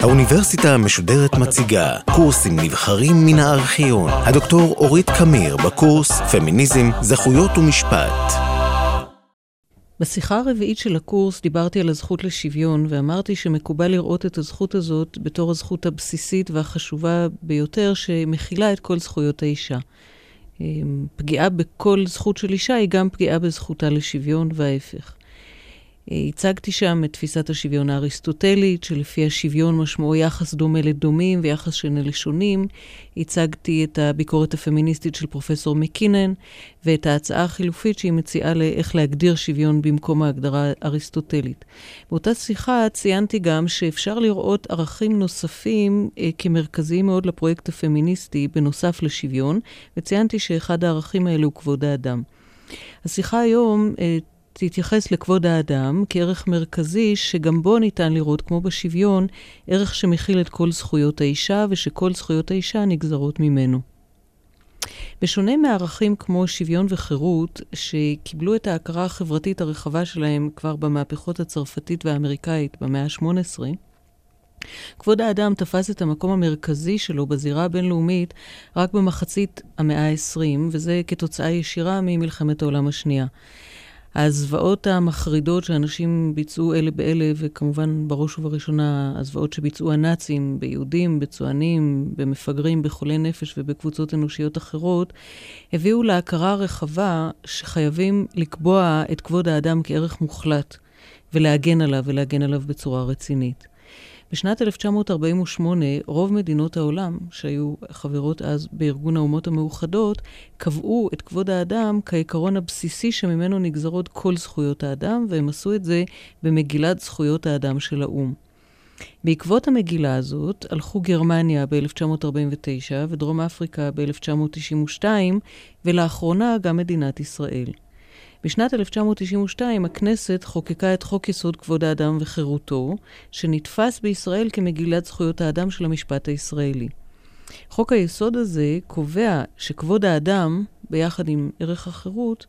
האוניברסיטה המשודרת מציגה קורסים נבחרים מן הארכיון. הדוקטור אורית קמיר בקורס פמיניזם, זכויות ומשפט. בשיחה הרביעית של הקורס דיברתי על הזכות לשוויון, ואמרתי שמקובל לראות את הזכות הזאת בתור הזכות הבסיסית והחשובה ביותר, שמכילה את כל זכויות האישה. פגיעה בכל זכות של אישה היא גם פגיעה בזכותה לשוויון וההפך. הצגתי שם את תפיסת השוויון האריסטוטלית, שלפי השוויון משמעו יחס דומה לדומים ויחס שונה לשונים. הצגתי את הביקורת הפמיניסטית של פרופסור מקינן, ואת ההצעה החילופית שהיא מציעה לאיך להגדיר שוויון במקום ההגדרה האריסטוטלית. באותה שיחה ציינתי גם שאפשר לראות ערכים נוספים אה, כמרכזיים מאוד לפרויקט הפמיניסטי, בנוסף לשוויון, וציינתי שאחד הערכים האלה הוא כבוד האדם. השיחה היום אה, תתייחס לכבוד האדם כערך מרכזי שגם בו ניתן לראות, כמו בשוויון, ערך שמכיל את כל זכויות האישה ושכל זכויות האישה נגזרות ממנו. בשונה מערכים כמו שוויון וחירות, שקיבלו את ההכרה החברתית הרחבה שלהם כבר במהפכות הצרפתית והאמריקאית במאה ה-18, כבוד האדם תפס את המקום המרכזי שלו בזירה הבינלאומית רק במחצית המאה ה-20, וזה כתוצאה ישירה ממלחמת העולם השנייה. הזוועות המחרידות שאנשים ביצעו אלה באלה, וכמובן בראש ובראשונה הזוועות שביצעו הנאצים ביהודים, בצוענים, במפגרים, בחולי נפש ובקבוצות אנושיות אחרות, הביאו להכרה רחבה שחייבים לקבוע את כבוד האדם כערך מוחלט, ולהגן עליו, ולהגן עליו בצורה רצינית. בשנת 1948, רוב מדינות העולם, שהיו חברות אז בארגון האומות המאוחדות, קבעו את כבוד האדם כעיקרון הבסיסי שממנו נגזרות כל זכויות האדם, והם עשו את זה במגילת זכויות האדם של האו"ם. בעקבות המגילה הזאת הלכו גרמניה ב-1949 ודרום אפריקה ב-1992, ולאחרונה גם מדינת ישראל. בשנת 1992 הכנסת חוקקה את חוק יסוד כבוד האדם וחירותו, שנתפס בישראל כמגילת זכויות האדם של המשפט הישראלי. חוק היסוד הזה קובע שכבוד האדם, ביחד עם ערך החירות,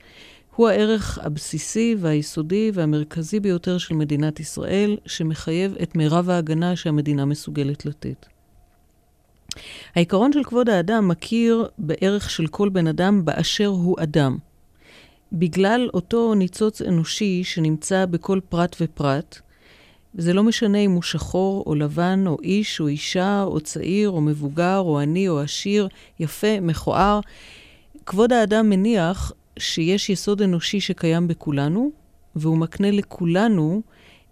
הוא הערך הבסיסי והיסודי והמרכזי ביותר של מדינת ישראל, שמחייב את מירב ההגנה שהמדינה מסוגלת לתת. העיקרון של כבוד האדם מכיר בערך של כל בן אדם באשר הוא אדם. בגלל אותו ניצוץ אנושי שנמצא בכל פרט ופרט, זה לא משנה אם הוא שחור או לבן, או איש או אישה, או צעיר או מבוגר, או עני או עשיר, יפה, מכוער. כבוד האדם מניח שיש יסוד אנושי שקיים בכולנו, והוא מקנה לכולנו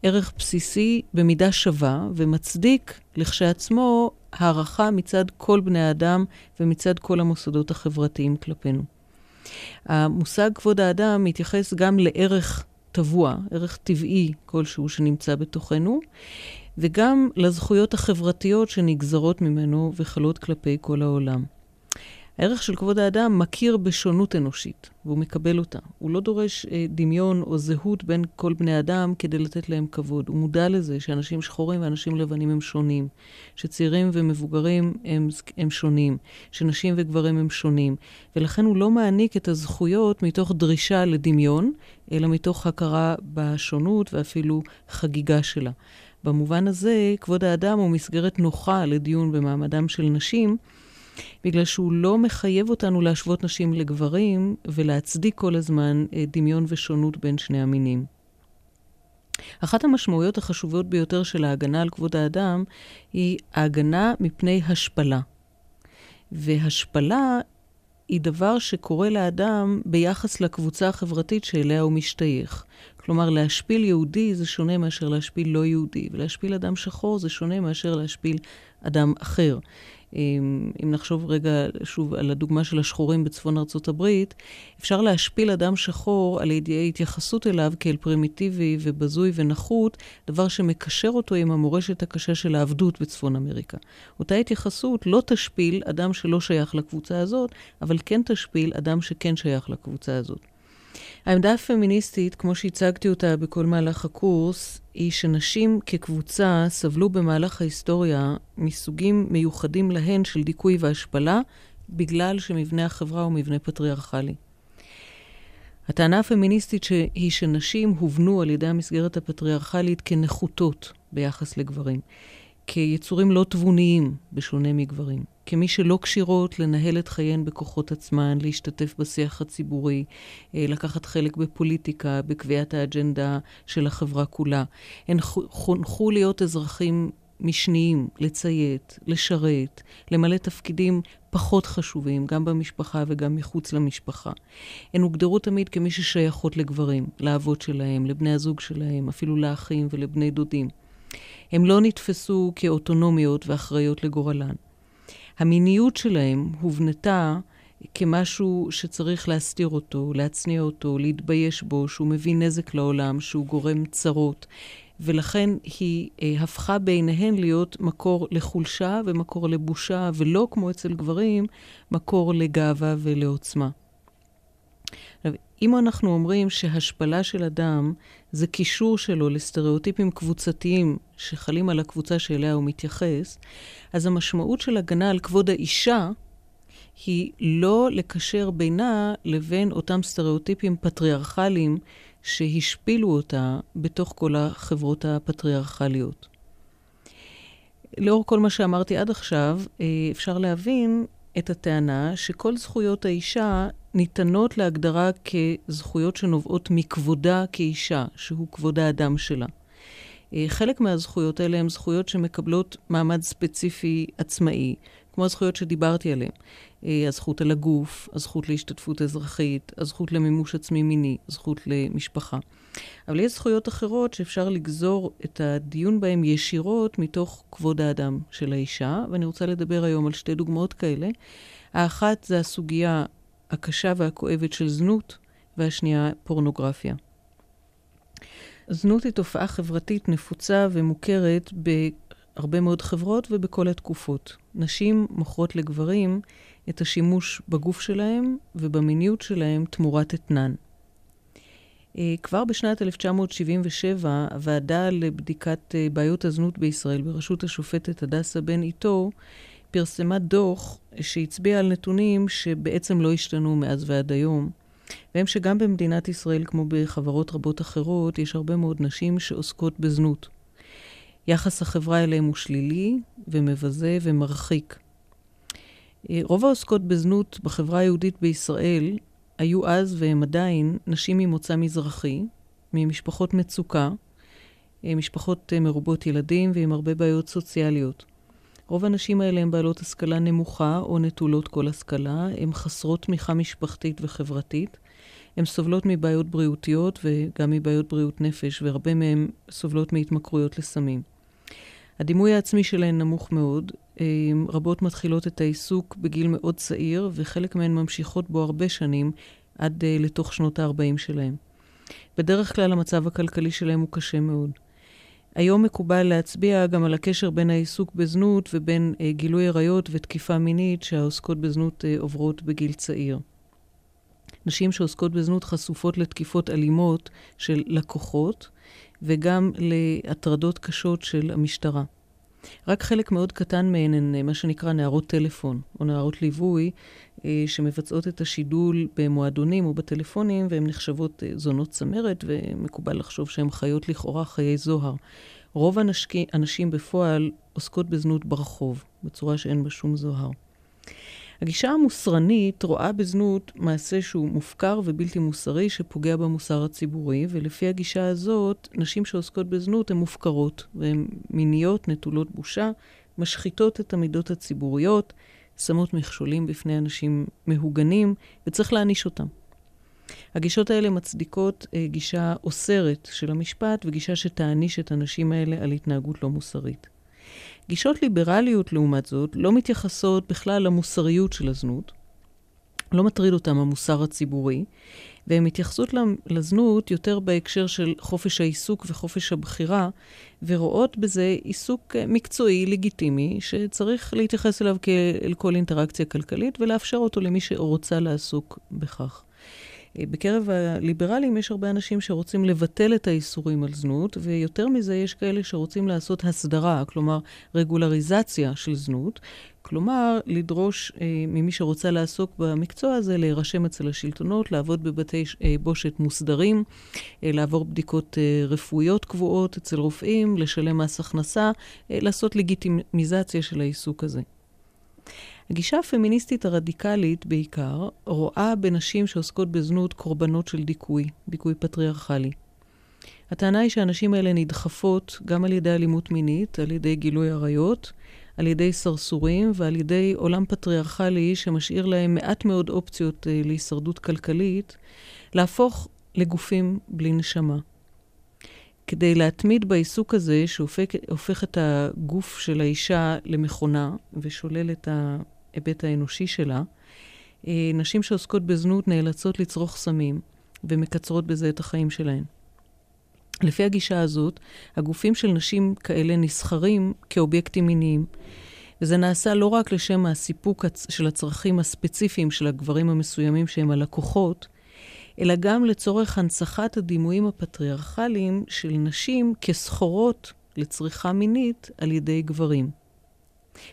ערך בסיסי במידה שווה, ומצדיק לכשעצמו הערכה מצד כל בני האדם ומצד כל המוסדות החברתיים כלפינו. המושג כבוד האדם מתייחס גם לערך טבוע, ערך טבעי כלשהו שנמצא בתוכנו, וגם לזכויות החברתיות שנגזרות ממנו וחלות כלפי כל העולם. הערך של כבוד האדם מכיר בשונות אנושית, והוא מקבל אותה. הוא לא דורש אה, דמיון או זהות בין כל בני אדם כדי לתת להם כבוד. הוא מודע לזה שאנשים שחורים ואנשים לבנים הם שונים, שצעירים ומבוגרים הם, הם שונים, שנשים וגברים הם שונים, ולכן הוא לא מעניק את הזכויות מתוך דרישה לדמיון, אלא מתוך הכרה בשונות ואפילו חגיגה שלה. במובן הזה, כבוד האדם הוא מסגרת נוחה לדיון במעמדם של נשים, בגלל שהוא לא מחייב אותנו להשוות נשים לגברים ולהצדיק כל הזמן אה, דמיון ושונות בין שני המינים. אחת המשמעויות החשובות ביותר של ההגנה על כבוד האדם היא ההגנה מפני השפלה. והשפלה היא דבר שקורה לאדם ביחס לקבוצה החברתית שאליה הוא משתייך. כלומר, להשפיל יהודי זה שונה מאשר להשפיל לא יהודי, ולהשפיל אדם שחור זה שונה מאשר להשפיל אדם אחר. אם, נחשוב רגע שוב על הדוגמה של השחורים בצפון ארצות הברית, אפשר להשפיל אדם שחור על ידי התייחסות אליו כאל פרימיטיבי ובזוי ונחות, דבר שמקשר אותו עם המורשת הקשה של העבדות בצפון אמריקה. אותה התייחסות לא תשפיל אדם שלא שייך לקבוצה הזאת, אבל כן תשפיל אדם שכן שייך לקבוצה הזאת. העמדה הפמיניסטית, כמו שהצגתי אותה בכל מהלך הקורס, היא שנשים כקבוצה סבלו במהלך ההיסטוריה מסוגים מיוחדים להן של דיכוי והשפלה, בגלל שמבנה החברה הוא מבנה פטריארכלי. הטענה הפמיניסטית היא שנשים הובנו על ידי המסגרת הפטריארכלית כנחותות ביחס לגברים, כיצורים לא תבוניים, בשונה מגברים, כמי שלא כשירות לנהל את חייהן בכוחות עצמן, להשתתף בשיח הציבורי, אה, לקחת חלק בפוליטיקה, בקביעת האג'נדה של החברה כולה. הן חונכו להיות אזרחים משניים, לציית, לשרת, למלא תפקידים פחות חשובים, גם במשפחה וגם מחוץ למשפחה. הן הוגדרו תמיד כמי ששייכות לגברים, לאבות שלהם, לבני הזוג שלהם, אפילו לאחים ולבני דודים. הם לא נתפסו כאוטונומיות ואחראיות לגורלן. המיניות שלהם הובנתה כמשהו שצריך להסתיר אותו, להצניע אותו, להתבייש בו, שהוא מביא נזק לעולם, שהוא גורם צרות. ולכן היא אה, הפכה בעיניהן להיות מקור לחולשה ומקור לבושה, ולא כמו אצל גברים, מקור לגאווה ולעוצמה. אם אנחנו אומרים שהשפלה של אדם זה קישור שלו לסטריאוטיפים קבוצתיים שחלים על הקבוצה שאליה הוא מתייחס, אז המשמעות של הגנה על כבוד האישה היא לא לקשר בינה לבין אותם סטריאוטיפים פטריארכליים שהשפילו אותה בתוך כל החברות הפטריארכליות. לאור כל מה שאמרתי עד עכשיו, אה, אפשר להבין את הטענה שכל זכויות האישה ניתנות להגדרה כזכויות שנובעות מכבודה כאישה, שהוא כבוד האדם שלה. אה, חלק מהזכויות האלה הן זכויות שמקבלות מעמד ספציפי עצמאי, כמו הזכויות שדיברתי עליהן. אה, הזכות על הגוף, הזכות להשתתפות אזרחית, הזכות למימוש עצמי מיני, הזכות למשפחה. אבל יש זכויות אחרות שאפשר לגזור את הדיון בהן ישירות מתוך כבוד האדם של האישה, ואני רוצה לדבר היום על שתי דוגמאות כאלה. האחת זה הסוגיה הקשה והכואבת של זנות, והשנייה פורנוגרפיה. זנות היא תופעה חברתית נפוצה ומוכרת בהרבה מאוד חברות ובכל התקופות. נשים מוכרות לגברים את השימוש בגוף שלהם ובמיניות שלהם תמורת אתנן. אה, כבר בשנת 1977, הוועדה לבדיקת אה, בעיות הזנות בישראל בראשות השופטת הדסה בן איתו פרסמה דוח שהצביע על נתונים שבעצם לא השתנו מאז ועד היום, והם שגם במדינת ישראל, כמו בחברות רבות אחרות, יש הרבה מאוד נשים שעוסקות בזנות. יחס החברה אליהם הוא שלילי ומבזה ומרחיק. אה, רוב העוסקות בזנות בחברה היהודית בישראל היו אז והם עדיין נשים ממוצא מזרחי, ממשפחות מצוקה, אה, משפחות אה, מרובות ילדים ועם הרבה בעיות סוציאליות. רוב הנשים האלה הן בעלות השכלה נמוכה או נטולות כל השכלה, הן חסרות תמיכה משפחתית וחברתית, הן סובלות מבעיות בריאותיות וגם מבעיות בריאות נפש, והרבה מהן סובלות מהתמכרויות לסמים. הדימוי העצמי שלהן נמוך מאוד, רבות מתחילות את העיסוק בגיל מאוד צעיר, וחלק מהן ממשיכות בו הרבה שנים, עד uh, לתוך שנות ה-40 שלהן. בדרך כלל המצב הכלכלי שלהם הוא קשה מאוד. היום מקובל להצביע גם על הקשר בין העיסוק בזנות ובין uh, גילוי עריות ותקיפה מינית שהעוסקות בזנות uh, עוברות בגיל צעיר. נשים שעוסקות בזנות חשופות לתקיפות אלימות של לקוחות וגם להטרדות קשות של המשטרה. רק חלק מאוד קטן מהן הן אה, מה שנקרא נערות טלפון, או נערות ליווי, אה, שמבצעות את השידול במועדונים או בטלפונים, והן נחשבות אה, זונות צמרת, ומקובל לחשוב שהן חיות לכאורה חיי זוהר. רוב הנשים בפועל עוסקות בזנות ברחוב, בצורה שאין בה שום זוהר. הגישה המוסרנית רואה בזנות מעשה שהוא מופקר ובלתי מוסרי שפוגע במוסר הציבורי, ולפי הגישה הזאת, נשים שעוסקות בזנות הן מופקרות, והן מיניות, נטולות בושה, משחיתות את המידות הציבוריות, שמות מכשולים בפני אנשים מהוגנים, וצריך להעניש אותם. הגישות האלה מצדיקות אה, גישה אוסרת של המשפט וגישה שתעניש את הנשים האלה על התנהגות לא מוסרית. גישות ליברליות, לעומת זאת, לא מתייחסות בכלל למוסריות של הזנות. לא מטריד אותם המוסר הציבורי, והן מתייחסות לזנות יותר בהקשר של חופש העיסוק וחופש הבחירה, ורואות בזה עיסוק מקצועי, לגיטימי, שצריך להתייחס אליו כאל כל אינטראקציה כלכלית ולאפשר אותו למי שרוצה לעסוק בכך. בקרב הליברלים יש הרבה אנשים שרוצים לבטל את האיסורים על זנות, ויותר מזה יש כאלה שרוצים לעשות הסדרה, כלומר רגולריזציה של זנות, כלומר לדרוש אה, ממי שרוצה לעסוק במקצוע הזה להירשם אצל השלטונות, לעבוד בבתי אה, בושת מוסדרים, אה, לעבור בדיקות אה, רפואיות קבועות אצל רופאים, לשלם מס הכנסה, אה, לעשות לגיטימיזציה של העיסוק הזה. הגישה הפמיניסטית הרדיקלית בעיקר רואה בנשים שעוסקות בזנות קורבנות של דיכוי, דיכוי פטריארכלי. הטענה היא שהנשים האלה נדחפות גם על ידי אלימות מינית, על ידי גילוי עריות, על ידי סרסורים ועל ידי עולם פטריארכלי שמשאיר להם מעט מאוד אופציות אה, להישרדות כלכלית, להפוך לגופים בלי נשמה. כדי להתמיד בעיסוק הזה, שהופך את הגוף של האישה למכונה ושולל את ההיבט האנושי שלה, אה, נשים שעוסקות בזנות נאלצות לצרוך סמים ומקצרות בזה את החיים שלהן. לפי הגישה הזאת, הגופים של נשים כאלה נסחרים כאובייקטים מיניים. וזה נעשה לא רק לשם הסיפוק של הצרכים הספציפיים של הגברים המסוימים שהם הלקוחות, אלא גם לצורך הנצחת הדימויים הפטריארכליים של נשים כסחורות לצריכה מינית על ידי גברים.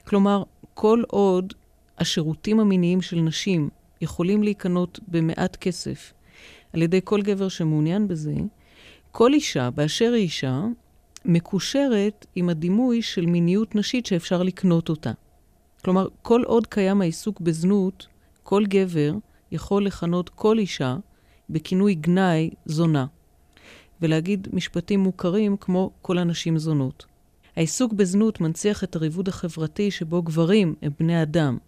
כלומר, כל עוד השירותים המיניים של נשים יכולים להיקנות במעט כסף על ידי כל גבר שמעוניין בזה, כל אישה, באשר היא אישה, מקושרת עם הדימוי של מיניות נשית שאפשר לקנות אותה. כלומר, כל עוד קיים העיסוק בזנות, כל גבר יכול לכנות כל אישה בכינוי גנאי זונה, ולהגיד משפטים מוכרים כמו כל הנשים זונות. העיסוק בזנות מנציח את הריבוד החברתי שבו גברים הם בני אדם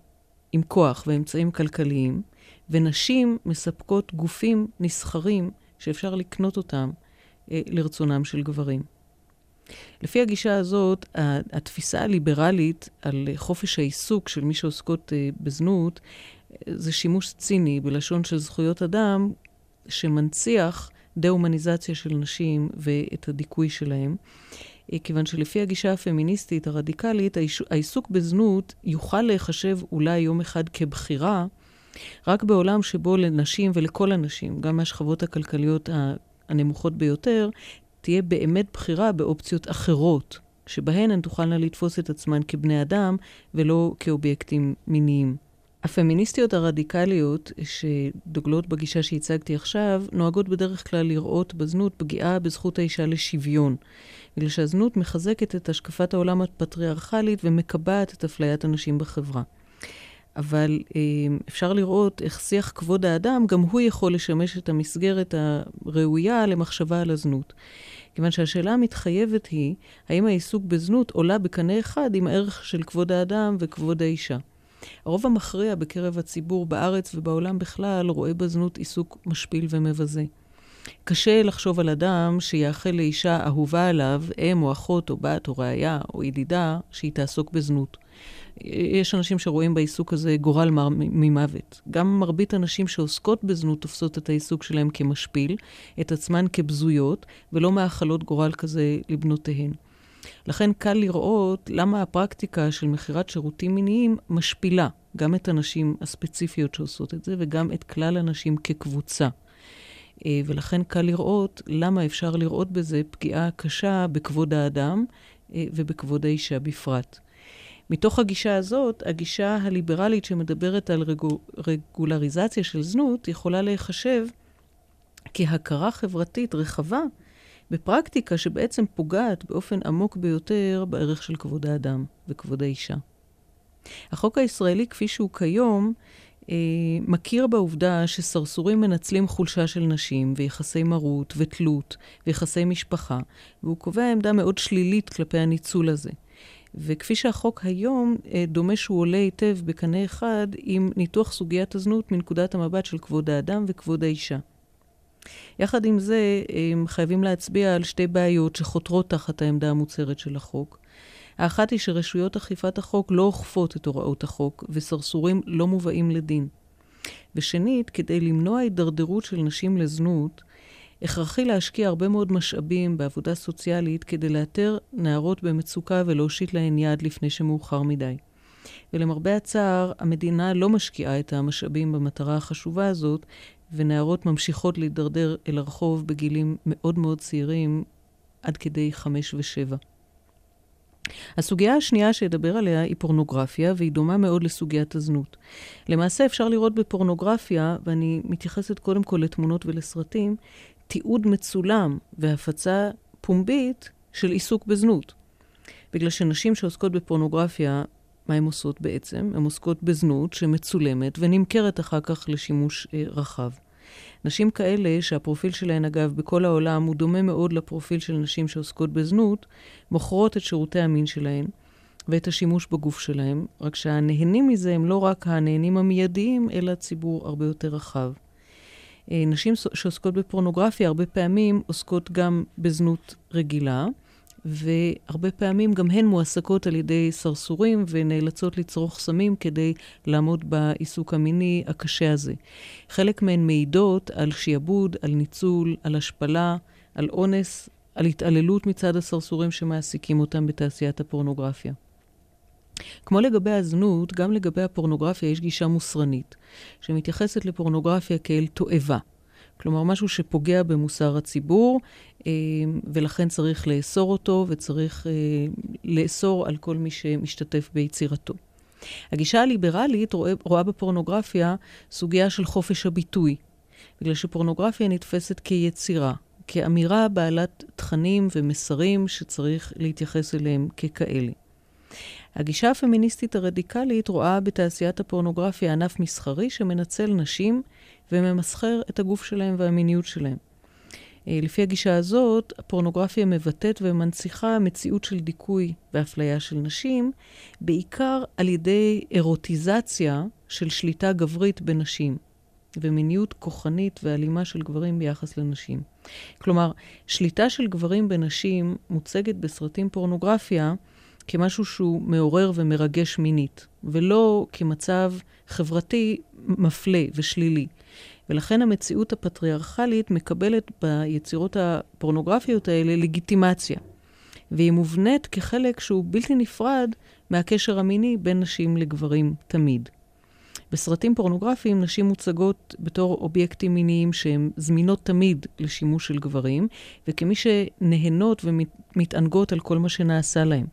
עם כוח ואמצעים כלכליים, ונשים מספקות גופים נסחרים שאפשר לקנות אותם אה, לרצונם של גברים. לפי הגישה הזאת, התפיסה הליברלית על חופש העיסוק של מי שעוסקות אה, בזנות, אה, זה שימוש ציני בלשון של זכויות אדם, שמנציח דה-הומניזציה של נשים ואת הדיכוי שלהם. כיוון שלפי הגישה הפמיניסטית הרדיקלית, העיסוק בזנות יוכל להיחשב אולי יום אחד כבחירה, רק בעולם שבו לנשים ולכל הנשים, גם מהשכבות הכלכליות הנמוכות ביותר, תהיה באמת בחירה באופציות אחרות, שבהן הן תוכלנה לתפוס את עצמן כבני אדם ולא כאובייקטים מיניים. הפמיניסטיות הרדיקליות שדוגלות בגישה שהצגתי עכשיו, נוהגות בדרך כלל לראות בזנות פגיעה בזכות האישה לשוויון. בגלל שהזנות מחזקת את השקפת העולם הפטריארכלית ומקבעת את אפליית הנשים בחברה. אבל אה, אפשר לראות איך שיח כבוד האדם, גם הוא יכול לשמש את המסגרת הראויה למחשבה על הזנות. כיוון שהשאלה המתחייבת היא, האם העיסוק בזנות עולה בקנה אחד עם הערך של כבוד האדם וכבוד האישה. הרוב המכריע בקרב הציבור בארץ ובעולם בכלל רואה בזנות עיסוק משפיל ומבזה. קשה לחשוב על אדם שיאחל לאישה אהובה עליו, אם או אחות או בת או ראיה או ידידה, שהיא תעסוק בזנות. יש אנשים שרואים בעיסוק הזה גורל מר ממוות. גם מרבית הנשים שעוסקות בזנות תופסות את העיסוק שלהם כמשפיל, את עצמן כבזויות, ולא מאחלות גורל כזה לבנותיהן. לכן קל לראות למה הפרקטיקה של מכירת שירותים מיניים משפילה גם את הנשים הספציפיות שעושות את זה וגם את כלל הנשים כקבוצה. אה, ולכן קל לראות למה אפשר לראות בזה פגיעה קשה בכבוד האדם אה, ובכבוד האישה בפרט. מתוך הגישה הזאת, הגישה הליברלית שמדברת על רגו, רגולריזציה של זנות יכולה להיחשב כהכרה חברתית רחבה בפרקטיקה שבעצם פוגעת באופן עמוק ביותר בערך של כבוד האדם וכבוד האישה. החוק הישראלי כפי שהוא כיום אה, מכיר בעובדה שסרסורים מנצלים חולשה של נשים ויחסי מרות ותלות ויחסי משפחה, והוא קובע עמדה מאוד שלילית כלפי הניצול הזה. וכפי שהחוק היום, אה, דומה שהוא עולה היטב בקנה אחד עם ניתוח סוגיית הזנות מנקודת המבט של כבוד האדם וכבוד האישה. יחד עם זה, הם חייבים להצביע על שתי בעיות שחותרות תחת העמדה המוצהרת של החוק. האחת היא שרשויות אכיפת החוק לא אוכפות את הוראות החוק, וסרסורים לא מובאים לדין. ושנית, כדי למנוע הידרדרות של נשים לזנות, הכרחי להשקיע הרבה מאוד משאבים בעבודה סוציאלית כדי לאתר נערות במצוקה ולהושיט להן יד לפני שמאוחר מדי. ולמרבה הצער, המדינה לא משקיעה את המשאבים במטרה החשובה הזאת, ונערות ממשיכות להידרדר אל הרחוב בגילים מאוד מאוד צעירים, עד כדי חמש ושבע. הסוגיה השנייה שאדבר עליה היא פורנוגרפיה, והיא דומה מאוד לסוגיית הזנות. למעשה אפשר לראות בפורנוגרפיה, ואני מתייחסת קודם כל לתמונות ולסרטים, תיעוד מצולם והפצה פומבית של עיסוק בזנות. בגלל שנשים שעוסקות בפורנוגרפיה, מה הן עושות בעצם? הן עוסקות בזנות שמצולמת ונמכרת אחר כך לשימוש אה, רחב. נשים כאלה, שהפרופיל שלהן, אגב, בכל העולם הוא דומה מאוד לפרופיל של נשים שעוסקות בזנות, מוכרות את שירותי המין שלהן ואת השימוש בגוף שלהן, רק שהנהנים מזה הם לא רק הנהנים המיידיים, אלא ציבור הרבה יותר רחב. אה, נשים שעוסקות בפורנוגרפיה הרבה פעמים עוסקות גם בזנות רגילה, והרבה פעמים גם הן מועסקות על ידי סרסורים ונאלצות לצרוך סמים כדי לעמוד בעיסוק המיני הקשה הזה. חלק מהן מעידות על שיעבוד, על ניצול, על השפלה, על אונס, על התעללות מצד הסרסורים שמעסיקים אותם בתעשיית הפורנוגרפיה. כמו לגבי הזנות, גם לגבי הפורנוגרפיה יש גישה מוסרנית, שמתייחסת לפורנוגרפיה כאל תועבה. כלומר, משהו שפוגע במוסר הציבור, אה, ולכן צריך לאסור אותו, וצריך אה, לאסור על כל מי שמשתתף ביצירתו. הגישה הליברלית רואה, רואה בפורנוגרפיה סוגיה של חופש הביטוי, בגלל שפורנוגרפיה נתפסת כיצירה, כאמירה בעלת תכנים ומסרים שצריך להתייחס אליהם ככאלה. הגישה הפמיניסטית הרדיקלית רואה בתעשיית הפורנוגרפיה ענף מסחרי שמנצל נשים וממסחר את הגוף שלהם והמיניות שלהם. אה, לפי הגישה הזאת, הפורנוגרפיה מבטאת ומנציחה מציאות של דיכוי ואפליה של נשים, בעיקר על ידי אירוטיזציה של שליטה גברית בנשים, ומיניות כוחנית ואלימה של גברים ביחס לנשים. כלומר, שליטה של גברים בנשים מוצגת בסרטים פורנוגרפיה כמשהו שהוא מעורר ומרגש מינית, ולא כמצב חברתי מפלה ושלילי. ולכן המציאות הפטריארכלית מקבלת ביצירות הפורנוגרפיות האלה לגיטימציה. והיא מובנית כחלק שהוא בלתי נפרד מהקשר המיני בין נשים לגברים תמיד. בסרטים פורנוגרפיים נשים מוצגות בתור אובייקטים מיניים שהן זמינות תמיד לשימוש של גברים, וכמי שנהנות ומתענגות על כל מה שנעשה להם.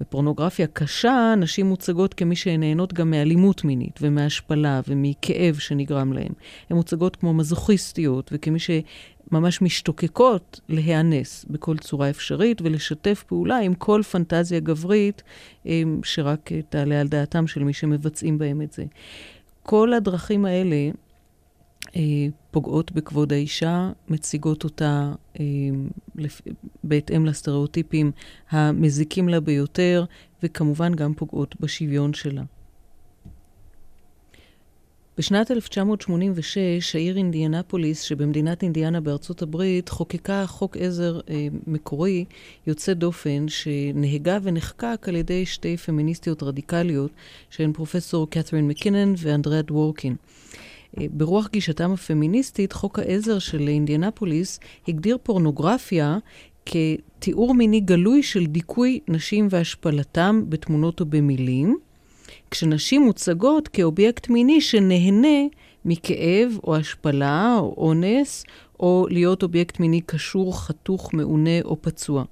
בפורנוגרפיה קשה, נשים מוצגות כמי שהן נהנות גם מאלימות מינית ומהשפלה ומכאב שנגרם להן. הן מוצגות כמו מזוכיסטיות וכמי שממש משתוקקות להיאנס בכל צורה אפשרית ולשתף פעולה עם כל פנטזיה גברית שרק תעלה על דעתם של מי שמבצעים בהם את זה. כל הדרכים האלה אה, פוגעות בכבוד האישה, מציגות אותה אה, לפ... בהתאם לסטריאוטיפים המזיקים לה ביותר, וכמובן גם פוגעות בשוויון שלה. בשנת 1986, העיר אינדיאנפוליס שבמדינת אינדיאנה בארצות הברית חוקקה חוק עזר אה, מקורי יוצא דופן שנהגה ונחקק על ידי שתי פמיניסטיות רדיקליות שהן פרופסור קת'רין מקינן ואנדריאה דוורקין. אה, ברוח גישתם הפמיניסטית, חוק העזר של אינדיאנפוליס הגדיר פורנוגרפיה כתיאור מיני גלוי של דיכוי נשים והשפלתם בתמונות או במילים, כשנשים מוצגות כאובייקט מיני שנהנה מכאב או השפלה או אונס, או להיות אובייקט מיני קשור, חתוך, מעונה או פצוע.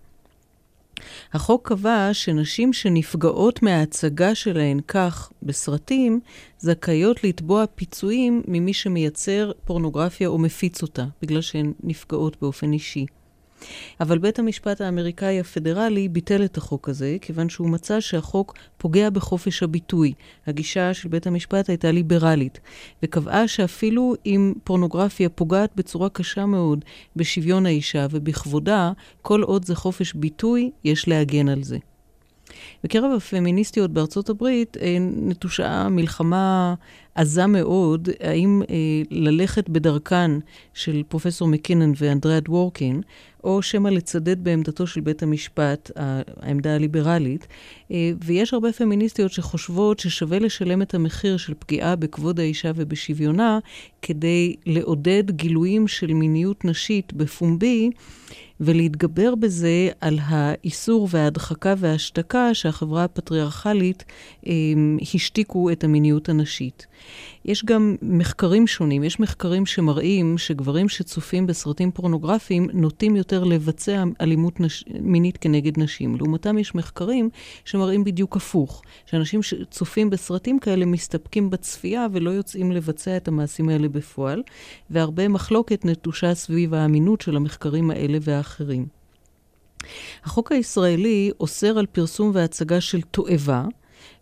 החוק קבע שנשים שנפגעות מההצגה שלהן כך בסרטים, זכאיות לתבוע פיצויים ממי שמייצר פורנוגרפיה או מפיץ אותה, בגלל שהן נפגעות באופן אישי. אבל בית המשפט האמריקאי הפדרלי ביטל את החוק הזה, כיוון שהוא מצא שהחוק פוגע בחופש הביטוי. הגישה של בית המשפט הייתה ליברלית, וקבעה שאפילו אם פורנוגרפיה פוגעת בצורה קשה מאוד בשוויון האישה ובכבודה, כל עוד זה חופש ביטוי, יש להגן על זה. בקרב הפמיניסטיות בארצות הברית אה, נטושה מלחמה עזה מאוד, האם אה, ללכת בדרכן של פרופסור מקינן ואנדריאה דוורקין, או שמא לצדד בעמדתו של בית המשפט, העמדה הליברלית. אה, ויש הרבה פמיניסטיות שחושבות ששווה לשלם את המחיר של פגיעה בכבוד האישה ובשוויונה, כדי לעודד גילויים של מיניות נשית בפומבי. ולהתגבר בזה על האיסור וההדחקה וההשתקה שהחברה הפטריארכלית אה, השתיקו את המיניות הנשית. יש גם מחקרים שונים. יש מחקרים שמראים שגברים שצופים בסרטים פורנוגרפיים נוטים יותר לבצע אלימות נש... מינית כנגד נשים. לעומתם יש מחקרים שמראים בדיוק הפוך, שאנשים שצופים בסרטים כאלה מסתפקים בצפייה ולא יוצאים לבצע את המעשים האלה בפועל, והרבה מחלוקת נטושה סביב האמינות של המחקרים האלה והאחרים. החוק הישראלי אוסר על פרסום והצגה של תועבה,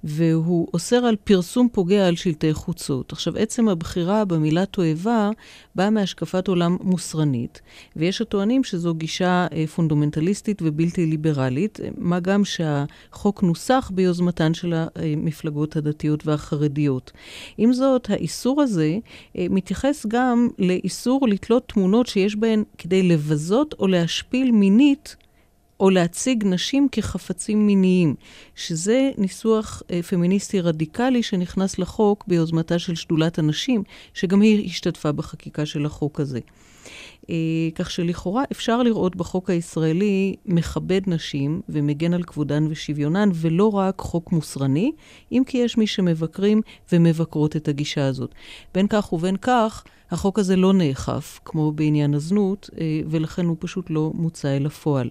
והוא אוסר על פרסום פוגע על שלטי חוצות. עכשיו, עצם הבחירה במילה תועבה באה מהשקפת עולם מוסרנית, ויש הטוענים שזו גישה אה, פונדומנטליסטית ובלתי ליברלית, מה גם שהחוק נוסח ביוזמתן של המפלגות הדתיות והחרדיות. עם זאת, האיסור הזה אה, מתייחס גם לאיסור לתלות תמונות שיש בהן כדי לבזות או להשפיל מינית או להציג נשים כחפצים מיניים, שזה ניסוח אה, פמיניסטי רדיקלי שנכנס לחוק ביוזמתה של שדולת הנשים, שגם היא השתתפה בחקיקה של החוק הזה. אה, כך שלכאורה אפשר לראות בחוק הישראלי מכבד נשים ומגן על כבודן ושוויונן, ולא רק חוק מוסרני, אם כי יש מי שמבקרים ומבקרות את הגישה הזאת. בין כך ובין כך, החוק הזה לא נאכף, כמו בעניין הזנות, אה, ולכן הוא פשוט לא מוצא אל הפועל.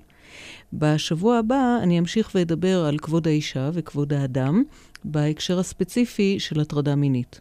בשבוע הבא אני אמשיך ואדבר על כבוד האישה וכבוד האדם בהקשר הספציפי של הטרדה מינית.